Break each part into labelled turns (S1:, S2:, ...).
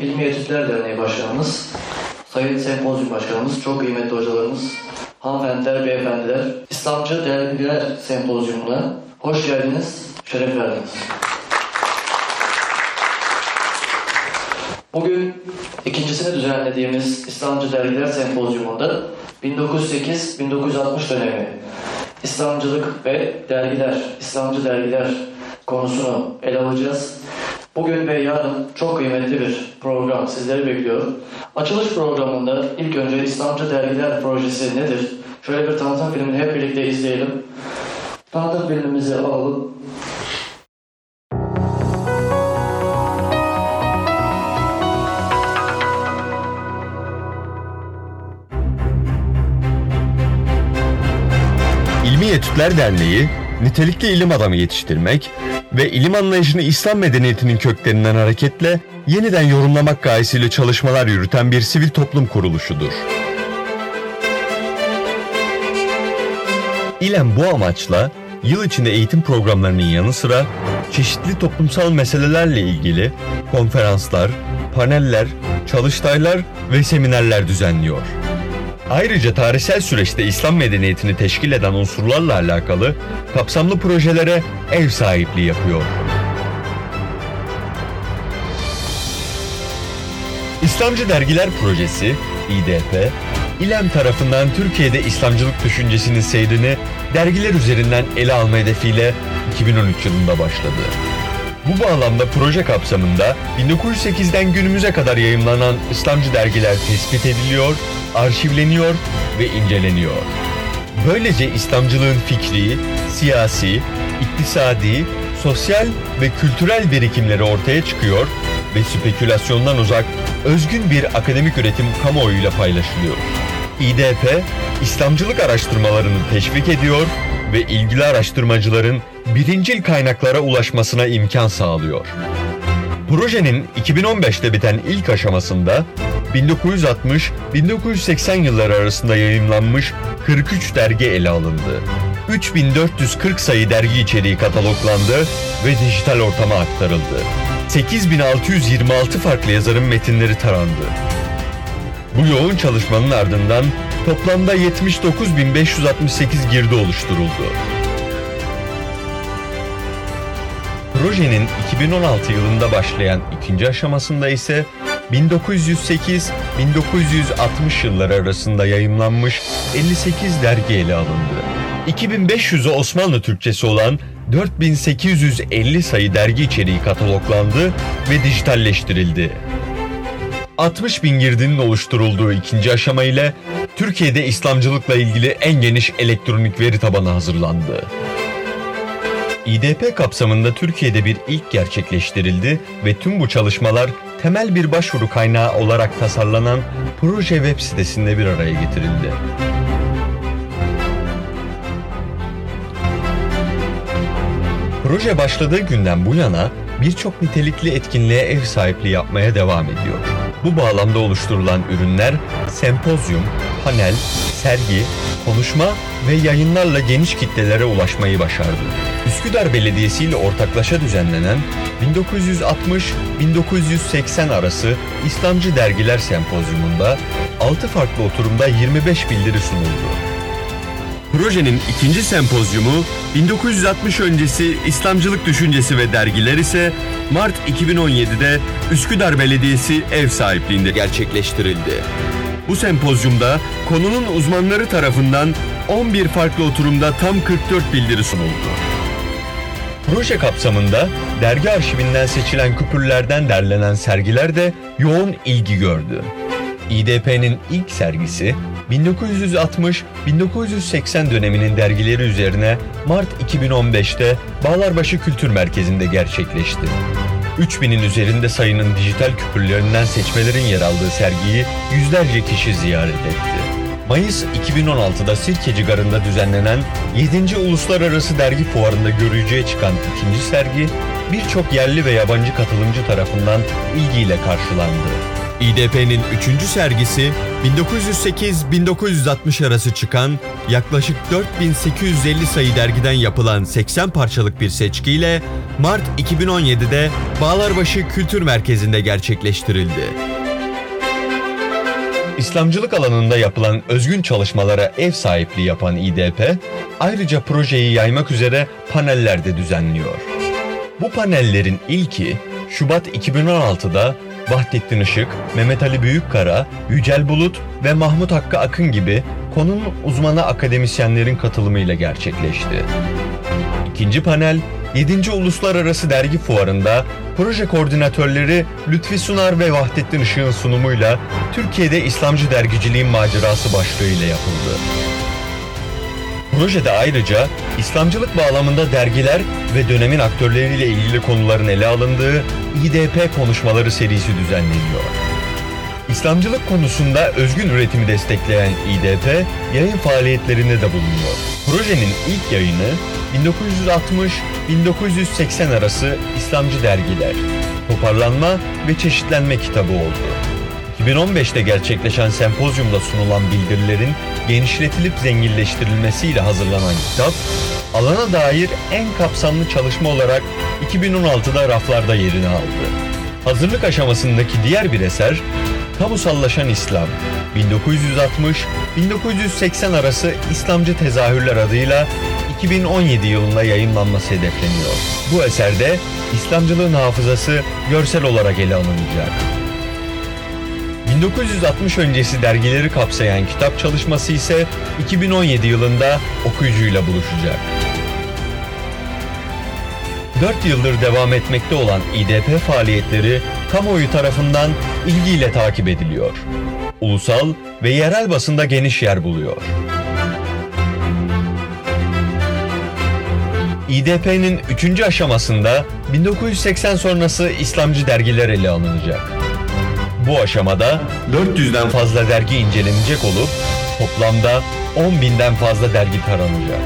S1: İlmi Etütler Derneği Başkanımız, Sayın Sempozyum Başkanımız, çok kıymetli hocalarımız, hanımefendiler, beyefendiler, İslamcı Dergiler Sempozyumuna hoş geldiniz, şeref verdiniz. Bugün ikincisini düzenlediğimiz İslamcı Dergiler Sempozyumunda 1908-1960 dönemi İslamcılık ve dergiler, İslamcı dergiler konusunu ele alacağız. Bugün ve yarın çok kıymetli bir program sizleri bekliyor. Açılış programında ilk önce İslamcı Dergiler Projesi nedir? Şöyle bir tanıtım filmini hep birlikte izleyelim. Tanıtım filmimizi alalım.
S2: İlmi Etütler Derneği, nitelikli ilim adamı yetiştirmek ve ilim anlayışını İslam medeniyetinin köklerinden hareketle yeniden yorumlamak gayesiyle çalışmalar yürüten bir sivil toplum kuruluşudur. İLEM bu amaçla yıl içinde eğitim programlarının yanı sıra çeşitli toplumsal meselelerle ilgili konferanslar, paneller, çalıştaylar ve seminerler düzenliyor. Ayrıca tarihsel süreçte İslam medeniyetini teşkil eden unsurlarla alakalı kapsamlı projelere ev sahipliği yapıyor. İslamcı Dergiler Projesi, İDP, İLEM tarafından Türkiye'de İslamcılık düşüncesinin seyrini dergiler üzerinden ele alma hedefiyle 2013 yılında başladı. Bu bağlamda proje kapsamında 1908'den günümüze kadar yayımlanan İslamcı dergiler tespit ediliyor, arşivleniyor ve inceleniyor. Böylece İslamcılığın fikri, siyasi, iktisadi, sosyal ve kültürel birikimleri ortaya çıkıyor ve spekülasyondan uzak, özgün bir akademik üretim kamuoyuyla paylaşılıyor. İDP, İslamcılık araştırmalarını teşvik ediyor ve ilgili araştırmacıların birincil kaynaklara ulaşmasına imkan sağlıyor. Projenin 2015'te biten ilk aşamasında 1960-1980 yılları arasında yayımlanmış 43 dergi ele alındı. 3440 sayı dergi içeriği kataloglandı ve dijital ortama aktarıldı. 8626 farklı yazarın metinleri tarandı. Bu yoğun çalışmanın ardından toplamda 79.568 girdi oluşturuldu. Projenin 2016 yılında başlayan ikinci aşamasında ise 1908-1960 yılları arasında yayımlanmış 58 dergi ele alındı. 2500'ü Osmanlı Türkçesi olan 4850 sayı dergi içeriği kataloglandı ve dijitalleştirildi. 60 bin girdinin oluşturulduğu ikinci aşama ile Türkiye'de İslamcılıkla ilgili en geniş elektronik veri tabanı hazırlandı. İDP kapsamında Türkiye'de bir ilk gerçekleştirildi ve tüm bu çalışmalar temel bir başvuru kaynağı olarak tasarlanan proje web sitesinde bir araya getirildi. Proje başladığı günden bu yana birçok nitelikli etkinliğe ev sahipliği yapmaya devam ediyor. Bu bağlamda oluşturulan ürünler sempozyum, panel, sergi, konuşma ve yayınlarla geniş kitlelere ulaşmayı başardı. Üsküdar Belediyesi ile ortaklaşa düzenlenen 1960-1980 arası İslamcı Dergiler Sempozyumunda 6 farklı oturumda 25 bildiri sunuldu. Projenin ikinci sempozyumu 1960 öncesi İslamcılık düşüncesi ve dergiler ise Mart 2017'de Üsküdar Belediyesi ev sahipliğinde gerçekleştirildi. Bu sempozyumda konunun uzmanları tarafından 11 farklı oturumda tam 44 bildiri sunuldu. Proje kapsamında dergi arşivinden seçilen küpürlerden derlenen sergiler de yoğun ilgi gördü. İDP'nin ilk sergisi 1960-1980 döneminin dergileri üzerine Mart 2015'te Bağlarbaşı Kültür Merkezi'nde gerçekleşti. 3000'in üzerinde sayının dijital küpürlerinden seçmelerin yer aldığı sergiyi yüzlerce kişi ziyaret etti. Mayıs 2016'da Sirkeci Garı'nda düzenlenen 7. Uluslararası Dergi Fuarı'nda görücüye çıkan ikinci sergi birçok yerli ve yabancı katılımcı tarafından ilgiyle karşılandı. İDP'nin 3. sergisi 1908-1960 arası çıkan yaklaşık 4850 sayı dergiden yapılan 80 parçalık bir seçkiyle Mart 2017'de Bağlarbaşı Kültür Merkezi'nde gerçekleştirildi. İslamcılık alanında yapılan özgün çalışmalara ev sahipliği yapan İDP, ayrıca projeyi yaymak üzere paneller de düzenliyor. Bu panellerin ilki Şubat 2016'da Vahdettin Işık, Mehmet Ali Büyükkara, Yücel Bulut ve Mahmut Hakkı Akın gibi konunun uzmanı akademisyenlerin katılımıyla gerçekleşti. İkinci panel, 7. Uluslararası Dergi Fuarı'nda proje koordinatörleri Lütfi Sunar ve Vahdettin Işık'ın sunumuyla Türkiye'de İslamcı dergiciliğin macerası başlığıyla yapıldı. Projede ayrıca İslamcılık bağlamında dergiler ve dönemin aktörleriyle ilgili konuların ele alındığı İDP konuşmaları serisi düzenleniyor. İslamcılık konusunda özgün üretimi destekleyen İDP yayın faaliyetlerinde de bulunuyor. Projenin ilk yayını 1960-1980 arası İslamcı dergiler, Toparlanma ve Çeşitlenme kitabı oldu. 2015'te gerçekleşen sempozyumda sunulan bildirilerin genişletilip zenginleştirilmesiyle hazırlanan kitap, alana dair en kapsamlı çalışma olarak 2016'da raflarda yerini aldı. Hazırlık aşamasındaki diğer bir eser, Kamusallaşan İslam, 1960-1980 arası İslamcı tezahürler adıyla 2017 yılında yayınlanması hedefleniyor. Bu eserde İslamcılığın hafızası görsel olarak ele alınacak. 1960 öncesi dergileri kapsayan kitap çalışması ise 2017 yılında okuyucuyla buluşacak. 4 yıldır devam etmekte olan İDP faaliyetleri kamuoyu tarafından ilgiyle takip ediliyor. Ulusal ve yerel basında geniş yer buluyor. İDP'nin 3. aşamasında 1980 sonrası İslamcı dergiler ele alınacak. Bu aşamada 400'den fazla dergi incelenecek olup toplamda 10 binden fazla dergi taranacak.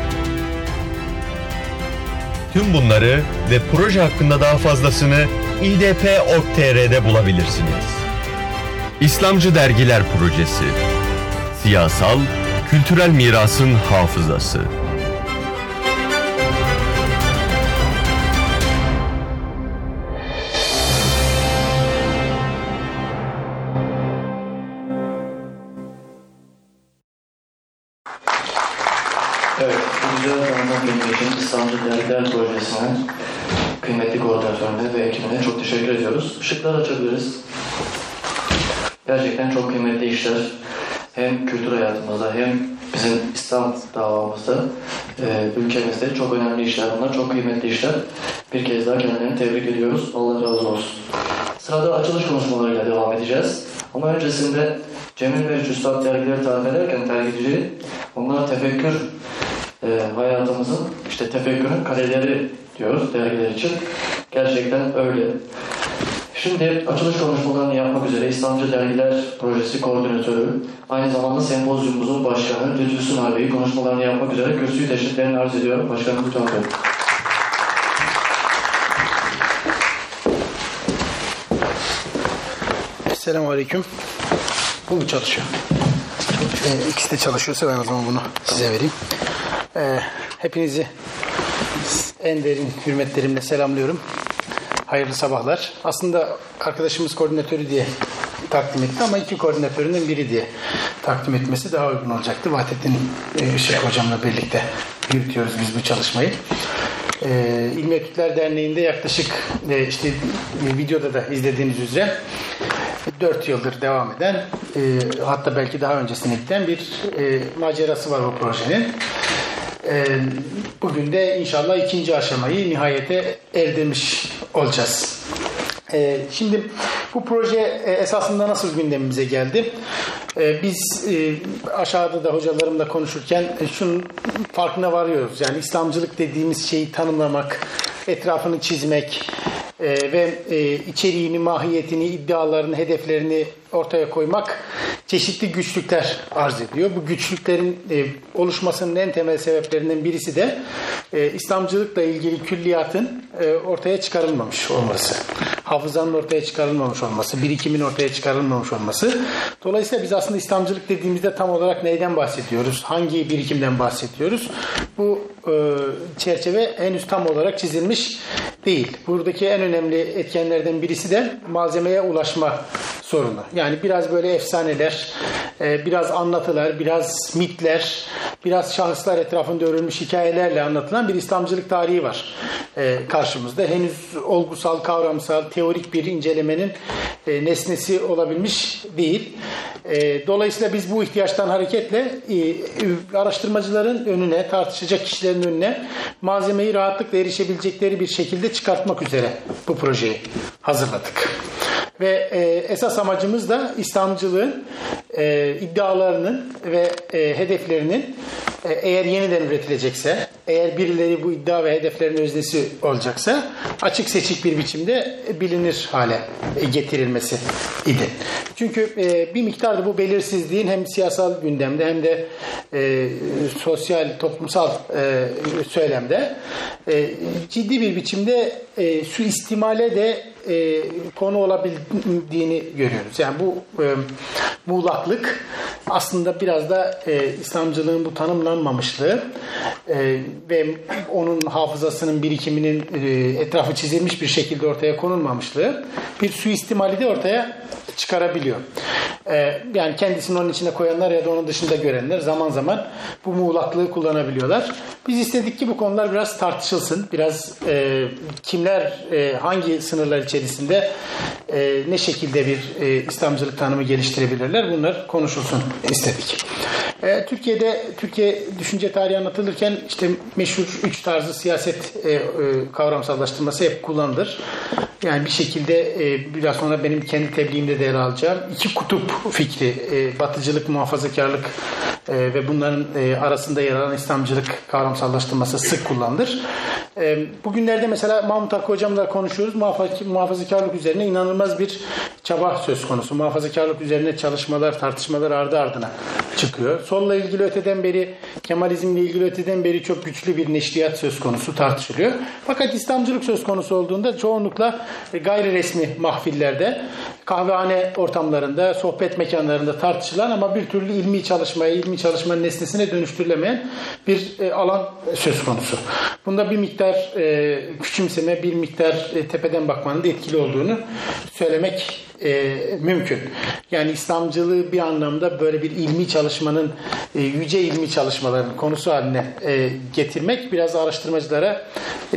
S2: Tüm bunları ve proje hakkında daha fazlasını idp.org.tr'de bulabilirsiniz. İslamcı Dergiler Projesi Siyasal, kültürel mirasın hafızası.
S1: Evet, güzel filmi için İstanbul Dergiler Projesi'nin kıymetli koordinatörüne ve ekibine çok teşekkür Işıklar açabiliriz. Gerçekten çok kıymetli işler. Hem kültür hayatımızda hem bizim İslam davamızda, e, ülkemizde çok önemli işler bunlar. Çok kıymetli işler. Bir kez daha kendilerini tebrik ediyoruz. Allah razı olsun. Sırada açılış konuşmalarıyla devam edeceğiz. Ama öncesinde Cemil ve Üstad dergileri tarif ederken dergiciliği, onlar tefekkür e, hayatımızın işte tefekkürün kaleleri diyoruz dergiler için. Gerçekten öyle. Şimdi açılış konuşmalarını yapmak üzere İslamcı Dergiler Projesi Koordinatörü, aynı zamanda sempozyumumuzun başkanı Lütfü Sunar Bey'i konuşmalarını yapmak üzere kürsüyü teşriflerini arz ediyorum. Başkanım lütfen.
S3: Selamun Aleyküm. Bu mu çalışıyor? Ee, ikisi de çalışıyorsa ben o zaman bunu size vereyim. Ee, hepinizi en derin hürmetlerimle selamlıyorum. Hayırlı sabahlar. Aslında arkadaşımız koordinatörü diye takdim etti ama iki koordinatöründen biri diye takdim etmesi daha uygun olacaktı. Vahdettin e, Işık hocamla birlikte yürütüyoruz biz bu çalışmayı. Ee, İlmi Etütler Derneği'nde yaklaşık e, işte e, videoda da izlediğiniz üzere 4 yıldır devam eden hatta belki daha öncesine giden bir macerası var bu projenin. E, bugün de inşallah ikinci aşamayı nihayete erdirmiş olacağız. E, şimdi bu proje e, esasında nasıl gündemimize geldi? E, biz e, aşağıda da hocalarımla konuşurken e, şunun farkına varıyoruz. Yani İslamcılık dediğimiz şeyi tanımlamak, etrafını çizmek, e, ve e, içeriğini, mahiyetini, iddialarını, hedeflerini ortaya koymak çeşitli güçlükler arz ediyor. Bu güçlüklerin e, oluşmasının en temel sebeplerinden birisi de e, İslamcılıkla ilgili külliyatın e, ortaya çıkarılmamış olması. Hafızanın ortaya çıkarılmamış olması, birikimin ortaya çıkarılmamış olması. Dolayısıyla biz aslında İslamcılık dediğimizde tam olarak neyden bahsediyoruz? Hangi birikimden bahsediyoruz? Bu e, çerçeve henüz tam olarak çizilmiş değil. Buradaki en önemli etkenlerden birisi de malzemeye ulaşma sorunu. Yani biraz böyle efsaneler, e, biraz anlatılar, biraz mitler, biraz şahıslar etrafında örülmüş hikayelerle anlatılan bir İslamcılık tarihi var e, karşımızda. Henüz olgusal, kavramsal, teorik bir incelemenin e, nesnesi olabilmiş değil. Dolayısıyla biz bu ihtiyaçtan hareketle araştırmacıların önüne, tartışacak kişilerin önüne malzemeyi rahatlıkla erişebilecekleri bir şekilde çıkartmak üzere bu projeyi hazırladık. Ve e, esas amacımız da İslamcılığın e, iddialarının ve e, hedeflerinin e, eğer yeniden üretilecekse, eğer birileri bu iddia ve hedeflerin öznesi olacaksa açık seçik bir biçimde bilinir hale getirilmesi idi. Çünkü e, bir miktarda bu belirsizliğin hem siyasal gündemde hem de e, sosyal, toplumsal e, söylemde e, ciddi bir biçimde e, suistimale de e, konu olabildiğini görüyoruz. Yani bu e, muğlaklık aslında biraz da e, İslamcılığın bu tanımlanmamışlığı e, ve onun hafızasının birikiminin e, etrafı çizilmiş bir şekilde ortaya konulmamışlığı bir suistimali de ortaya çıkarabiliyor. Ee, yani kendisini onun içine koyanlar ya da onun dışında görenler zaman zaman bu muğlaklığı kullanabiliyorlar. Biz istedik ki bu konular biraz tartışılsın. Biraz e, kimler e, hangi sınırlar içerisinde e, ne şekilde bir e, İslamcılık tanımı geliştirebilirler bunlar konuşulsun istedik. E, Türkiye'de Türkiye düşünce tarihi anlatılırken işte meşhur üç tarzı siyaset e, e, kavramsallaştırması hep kullanılır. Yani bir şekilde e, biraz sonra benim kendi tebliğimde de yer alacağım. iki kutup fikri, e, batıcılık, muhafazakarlık e, ve bunların e, arasında yer alan İslamcılık kavramsallaştırması sık kullanılır. E, bugünlerde mesela Mahmut Hakkı hocamla konuşuyoruz. Muhafazakarlık üzerine inanılmaz bir çaba söz konusu. Muhafazakarlık üzerine çalışmalar, tartışmalar ardı ardına çıkıyor. Solla ilgili öteden beri, Kemalizmle ilgili öteden beri çok güçlü bir neşriyat söz konusu tartışılıyor. Fakat İslamcılık söz konusu olduğunda çoğunlukla gayri resmi mahfillerde, kahvehane ortamlarında, sohbet mekanlarında tartışılan ama bir türlü ilmi çalışmaya, ilmi çalışmanın nesnesine dönüştürülemeyen bir e, alan söz konusu. Bunda bir miktar e, küçümseme, bir miktar e, tepeden bakmanın da etkili olduğunu söylemek e, mümkün. Yani İslamcılığı bir anlamda böyle bir ilmi çalışmanın, e, yüce ilmi çalışmaların konusu haline e, getirmek biraz araştırmacılara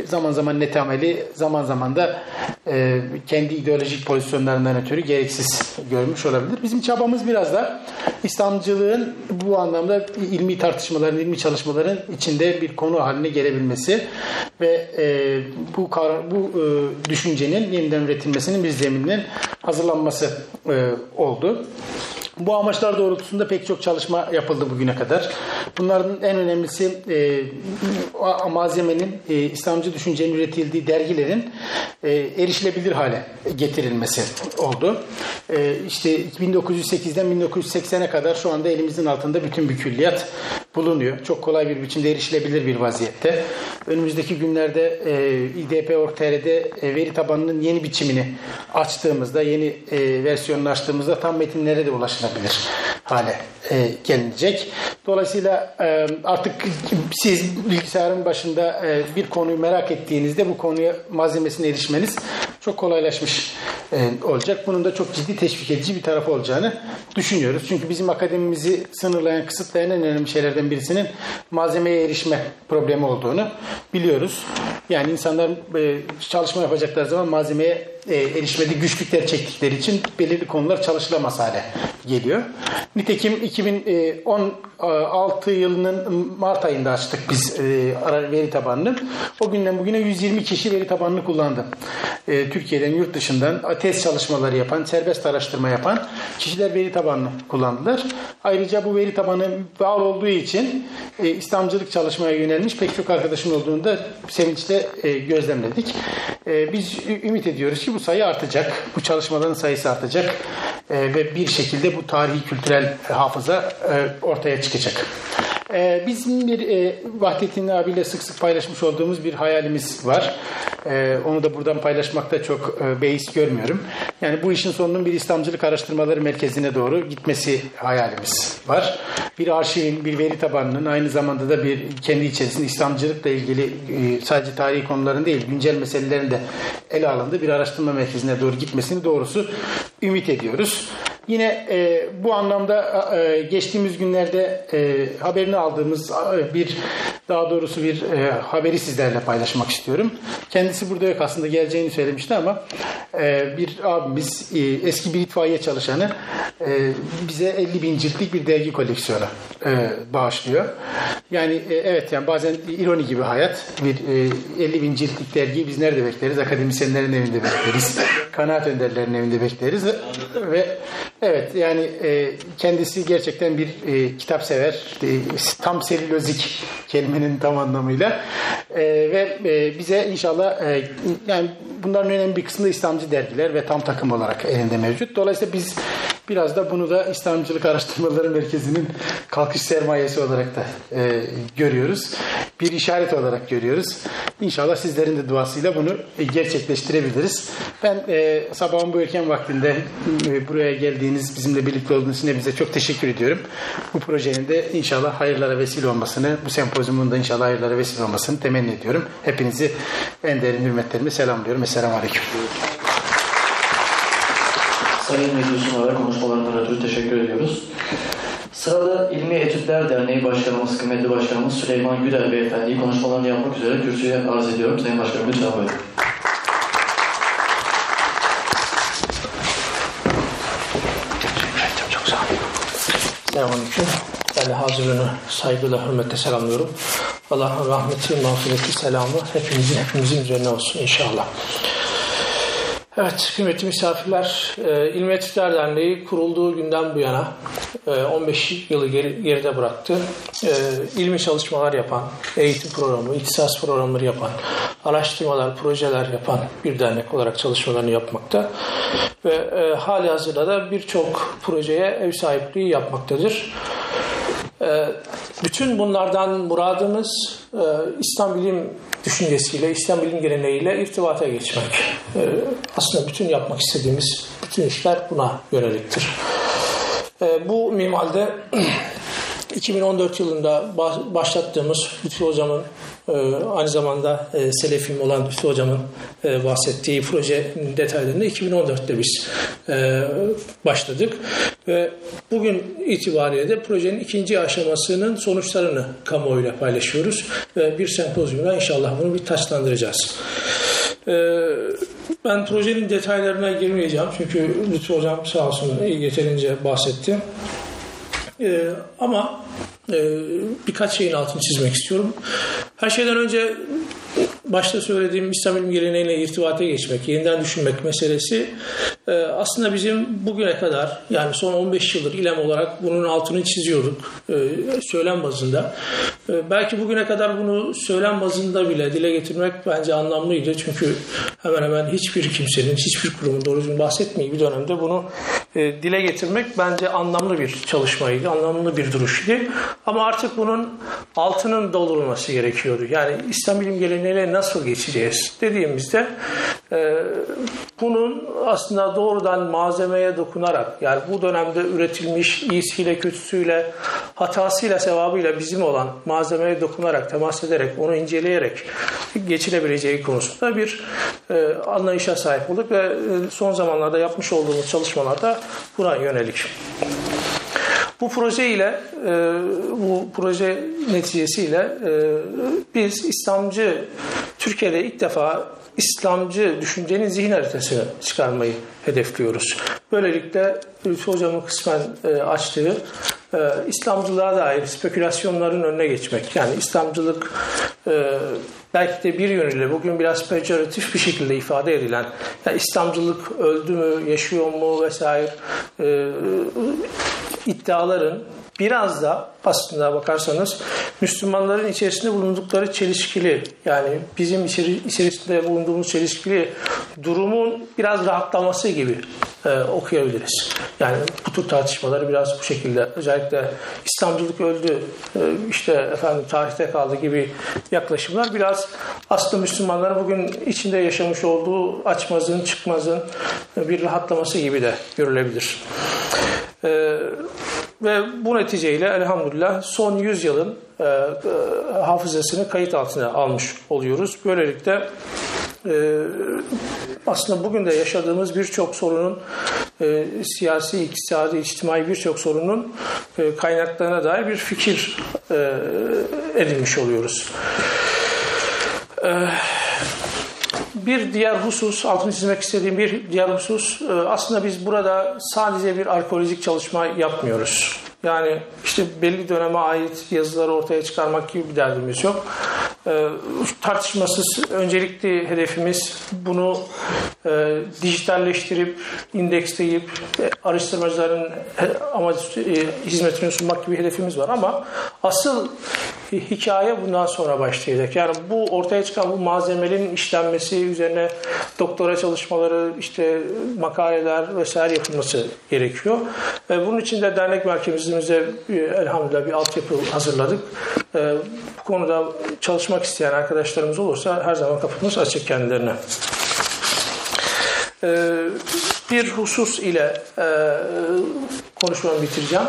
S3: zaman zaman netameli, zaman zaman da e, kendi ideolojik pozisyonlarından ötürü gereksiz görmüş olabilir. Bizim çabamız biraz da İslamcılığın bu anlamda ilmi tartışmaların, ilmi çalışmaların içinde bir konu haline gelebilmesi ve e, bu bu e, düşüncenin yeniden üretilmesinin bir zemininin hazırlanması e, oldu. Bu amaçlar doğrultusunda pek çok çalışma yapıldı bugüne kadar. Bunların en önemlisi e, malzemenin, e, İslamcı düşüncenin üretildiği dergilerin e, erişilebilir hale getirilmesi oldu. E, işte 1908'den 1980'e kadar şu anda elimizin altında bütün bir külliyat bulunuyor. Çok kolay bir biçimde erişilebilir bir vaziyette. Önümüzdeki günlerde e, İDP.org.tr'de e, veri tabanının yeni biçimini açtığımızda, yeni e, versiyonunu açtığımızda tam metinlere de ulaşılabilir hale e, gelinecek. Dolayısıyla e, artık siz bilgisayarın başında e, bir konuyu merak ettiğinizde bu konuya malzemesine erişmeniz çok kolaylaşmış e, olacak. Bunun da çok ciddi teşvik edici bir tarafı olacağını düşünüyoruz. Çünkü bizim akademimizi sınırlayan, kısıtlayan en önemli şeylerden birisinin malzemeye erişme problemi olduğunu biliyoruz. Yani insanlar e, çalışma yapacaklar zaman malzemeye e, erişmede güçlükler çektikleri için belirli konular çalışılamaz hale geliyor. Nitekim 2016 yılının Mart ayında açtık biz veri tabanını. O günden bugüne 120 kişi veri tabanını kullandı. Türkiye'den, yurt dışından test çalışmaları yapan, serbest araştırma yapan kişiler veri tabanını kullandılar. Ayrıca bu veri tabanı var olduğu için e, İslamcılık çalışmaya yönelmiş pek çok arkadaşın olduğunu da sevinçle e, gözlemledik. E, biz ümit ediyoruz ki bu sayı artacak. Bu çalışmaların sayısı artacak. E, ve bir şekilde bu tarihi kültürel hafıza e, ortaya çıkacak. Ee, bizim bir e, Vahdettin abiyle sık sık paylaşmış olduğumuz bir hayalimiz var. Ee, onu da buradan paylaşmakta çok e, beis görmüyorum. Yani bu işin sonunun bir İslamcılık Araştırmaları Merkezi'ne doğru gitmesi hayalimiz var. Bir arşivin, bir veri tabanının aynı zamanda da bir kendi içerisinde İslamcılıkla ilgili e, sadece tarihi konuların değil, güncel meselelerin de ele alındığı bir araştırma merkezine doğru gitmesini doğrusu ümit ediyoruz. Yine e, bu anlamda e, geçtiğimiz günlerde e, haberini aldığımız bir daha doğrusu bir e, haberi sizlerle paylaşmak istiyorum. Kendisi burada yok aslında geleceğini söylemişti ama e, bir abimiz e, eski bir itfaiye çalışanı e, bize 50 bin ciltlik bir dergi koleksiyonu bağışlıyor. Yani evet yani bazen ironi gibi hayat. Bir e, 50 bin ciltlik dergiyi biz nerede bekleriz? Akademisyenlerin evinde bekleriz. Kanaat önderlerinin evinde bekleriz. Ve evet yani kendisi gerçekten bir kitap sever. Tam serilozik kelimenin tam anlamıyla. Ve bize inşallah yani bunların önemli bir kısmı da İslamcı dergiler ve tam takım olarak elinde mevcut. Dolayısıyla biz Biraz da bunu da İslamcılık Araştırmaları Merkezi'nin kalkış sermayesi olarak da e, görüyoruz. Bir işaret olarak görüyoruz. İnşallah sizlerin de duasıyla bunu gerçekleştirebiliriz. Ben e, sabahın bu erken vaktinde e, buraya geldiğiniz, bizimle birlikte olduğunuz için bize çok teşekkür ediyorum. Bu projenin de inşallah hayırlara vesile olmasını, bu sempozyumun da inşallah hayırlara vesile olmasını temenni ediyorum. Hepinizi en derin hürmetlerimi selamlıyorum. Esselamu Aleyküm.
S1: Sayın Meclis olarak konuşmalarından ötürü teşekkür ediyoruz. Sırada İlmi Etütler Derneği Başkanımız, kıymetli Başkanımız Süleyman Güler Beyefendi'yi konuşmalarını yapmak üzere kürsüye arz ediyorum. Sayın Başkanım lütfen buyurun.
S4: Selamünaleyküm. Ben de hazırlığını saygıyla, hürmetle selamlıyorum. Allah'ın rahmeti, mağfireti, selamı hepimizin, hepimizin üzerine olsun inşallah. Evet, kıymetli misafirler, e, İlmi Etütler Derneği kurulduğu günden bu yana e, 15 yılı geri, geride bıraktı. E, ilmi çalışmalar yapan, eğitim programı, ihtisas programları yapan, araştırmalar, projeler yapan bir dernek olarak çalışmalarını yapmakta. Ve e, hali hazırda da birçok projeye ev sahipliği yapmaktadır. E, bütün bunlardan muradımız e, İslam bilim düşüncesiyle, İslam bilim geleneğiyle irtibata geçmek. E, aslında bütün yapmak istediğimiz bütün işler buna yöneliktir. E, bu mimalde 2014 yılında başlattığımız Lütfü Hocam'ın aynı zamanda Selefim olan Lütfü Hocam'ın bahsettiği projenin detaylarını 2014'te biz başladık. Ve bugün itibariyle de projenin ikinci aşamasının sonuçlarını kamuoyuyla paylaşıyoruz. Ve bir sempozyumda inşallah bunu bir taçlandıracağız. Ben projenin detaylarına girmeyeceğim çünkü Lütfü Hocam sağ olsun yeterince bahsetti. Ee, ama e, birkaç şeyin altını çizmek istiyorum. Her şeyden önce başta söylediğim İslam ilim geleneğine irtibata geçmek, yeniden düşünmek meselesi e, aslında bizim bugüne kadar yani son 15 yıldır ilem olarak bunun altını çiziyorduk e, söylem bazında. E, belki bugüne kadar bunu söylem bazında bile dile getirmek bence anlamlıydı. Çünkü hemen hemen hiçbir kimsenin, hiçbir kurumun doğru düzgün bahsetmeyi bir dönemde bunu dile getirmek bence anlamlı bir çalışmaydı, anlamlı bir duruştu. Ama artık bunun altının doldurulması gerekiyordu. Yani İslam bilim geleneğine nasıl geçeceğiz dediğimizde e, bunun aslında doğrudan malzemeye dokunarak yani bu dönemde üretilmiş iyisiyle kötüsüyle hatasıyla sevabıyla bizim olan malzemeye dokunarak temas ederek onu inceleyerek geçilebileceği konusunda bir e, anlayışa sahip olduk ve e, son zamanlarda yapmış olduğumuz çalışmalarda buna yönelik. Bu proje ile e, bu proje neticesiyle e, biz İslamcı Türkiye'de ilk defa İslamcı düşüncenin zihin haritasını çıkarmayı hedefliyoruz. Böylelikle Lütfü Hocam'ın kısmen e, açtığı İslamcılığa dair spekülasyonların önüne geçmek. Yani İslamcılık belki de bir yönüyle bugün biraz pejoratif bir şekilde ifade edilen yani İslamcılık öldü mü, yaşıyor mu vesaire iddiaların biraz da aslında bakarsanız Müslümanların içerisinde bulundukları çelişkili yani bizim içeri, içerisinde bulunduğumuz çelişkili durumun biraz rahatlaması gibi e, okuyabiliriz. Yani bu tür tartışmaları biraz bu şekilde özellikle İslamcılık öldü e, işte efendim tarihte kaldı gibi yaklaşımlar biraz aslında Müslümanların bugün içinde yaşamış olduğu açmazın çıkmazın bir rahatlaması gibi de görülebilir. E, ve bu neticeyle elhamdülillah son 100 yılın e, e, hafızasını kayıt altına almış oluyoruz. Böylelikle e, aslında bugün de yaşadığımız birçok sorunun e, siyasi, iktisadi, içtimai birçok sorunun e, kaynaklarına dair bir fikir e, edinmiş oluyoruz. E, bir diğer husus, altını çizmek istediğim bir diğer husus, e, aslında biz burada sadece bir arkeolojik çalışma yapmıyoruz. Yani işte belli döneme ait yazıları ortaya çıkarmak gibi bir derdimiz yok. E, tartışmasız öncelikli hedefimiz bunu e, dijitalleştirip, indeksleyip, e, araştırmacıların e, ama e, hizmetini sunmak gibi hedefimiz var ama asıl hikaye bundan sonra başlayacak. Yani bu ortaya çıkan bu malzemelerin işlenmesi üzerine doktora çalışmaları, işte makaleler vesaire yapılması gerekiyor. E, bunun için de dernek merkezimize elhamdülillah bir altyapı hazırladık. E, bu konuda çalışmak isteyen arkadaşlarımız olursa her zaman kapımız açık kendilerine. Bir husus ile konuşmamı bitireceğim.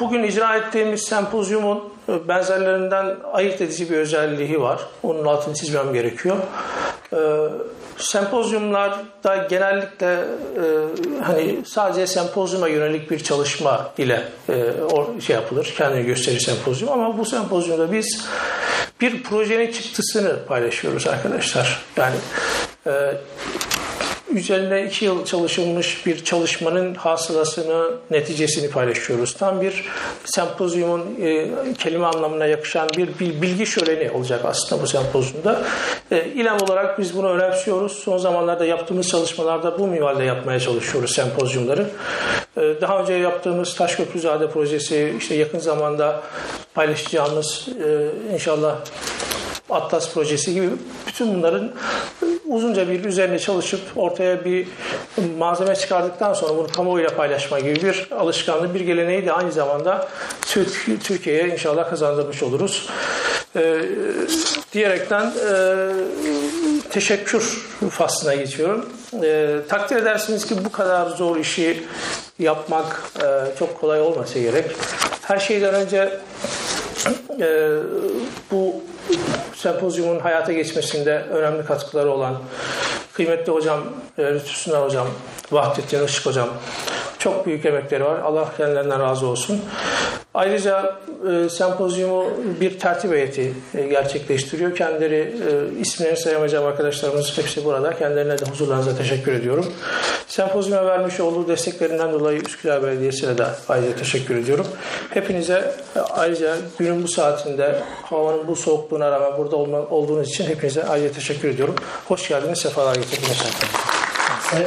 S4: Bugün icra ettiğimiz sempozyumun benzerlerinden ayırt edici bir özelliği var. Onun altını çizmem gerekiyor. Sempozyumlarda genellikle e, hani sadece sempozyuma yönelik bir çalışma ile e, şey yapılır. Kendini gösterir sempozyum ama bu sempozyumda biz bir projenin çıktısını paylaşıyoruz arkadaşlar. Yani e, üzerine iki yıl çalışılmış bir çalışmanın hasılasını, neticesini paylaşıyoruz. Tam bir sempozyumun e, kelime anlamına yakışan bir, bilgi şöleni olacak aslında bu sempozyumda. E, İLEM olarak biz bunu önemsiyoruz. Son zamanlarda yaptığımız çalışmalarda bu minvalde yapmaya çalışıyoruz sempozyumları. E, daha önce yaptığımız Taşköprüzade projesi, işte yakın zamanda paylaşacağımız e, inşallah Atlas projesi gibi bütün bunların uzunca bir üzerine çalışıp ortaya bir malzeme çıkardıktan sonra bunu kamuoyuyla paylaşma gibi bir alışkanlığı, bir geleneği de aynı zamanda Türkiye'ye inşallah kazandırmış oluruz. Ee, diyerekten e, teşekkür faslına geçiyorum. E, takdir edersiniz ki bu kadar zor işi yapmak e, çok kolay olmasa gerek. Her şeyden önce e, bu sempozyumun hayata geçmesinde önemli katkıları olan kıymetli hocam e, Lütfü Hocam, Vahdettin Işık Hocam çok büyük emekleri var. Allah kendilerinden razı olsun. Ayrıca e, sempozyumu bir tertip heyeti e, gerçekleştiriyor. Kendileri e, isimlerini sayamayacağım arkadaşlarımız hepsi burada. Kendilerine de huzurlarınıza teşekkür ediyorum. Sempozyuma vermiş olduğu desteklerinden dolayı Üsküdar Belediyesi'ne de ayrıca teşekkür ediyorum. Hepinize e, ayrıca günün bu saatinde havanın bu soğukluğuna rağmen burada olma, olduğunuz için hepinize ayrıca teşekkür ediyorum. Hoş geldiniz, sefalar getirdiniz.
S1: Sayın.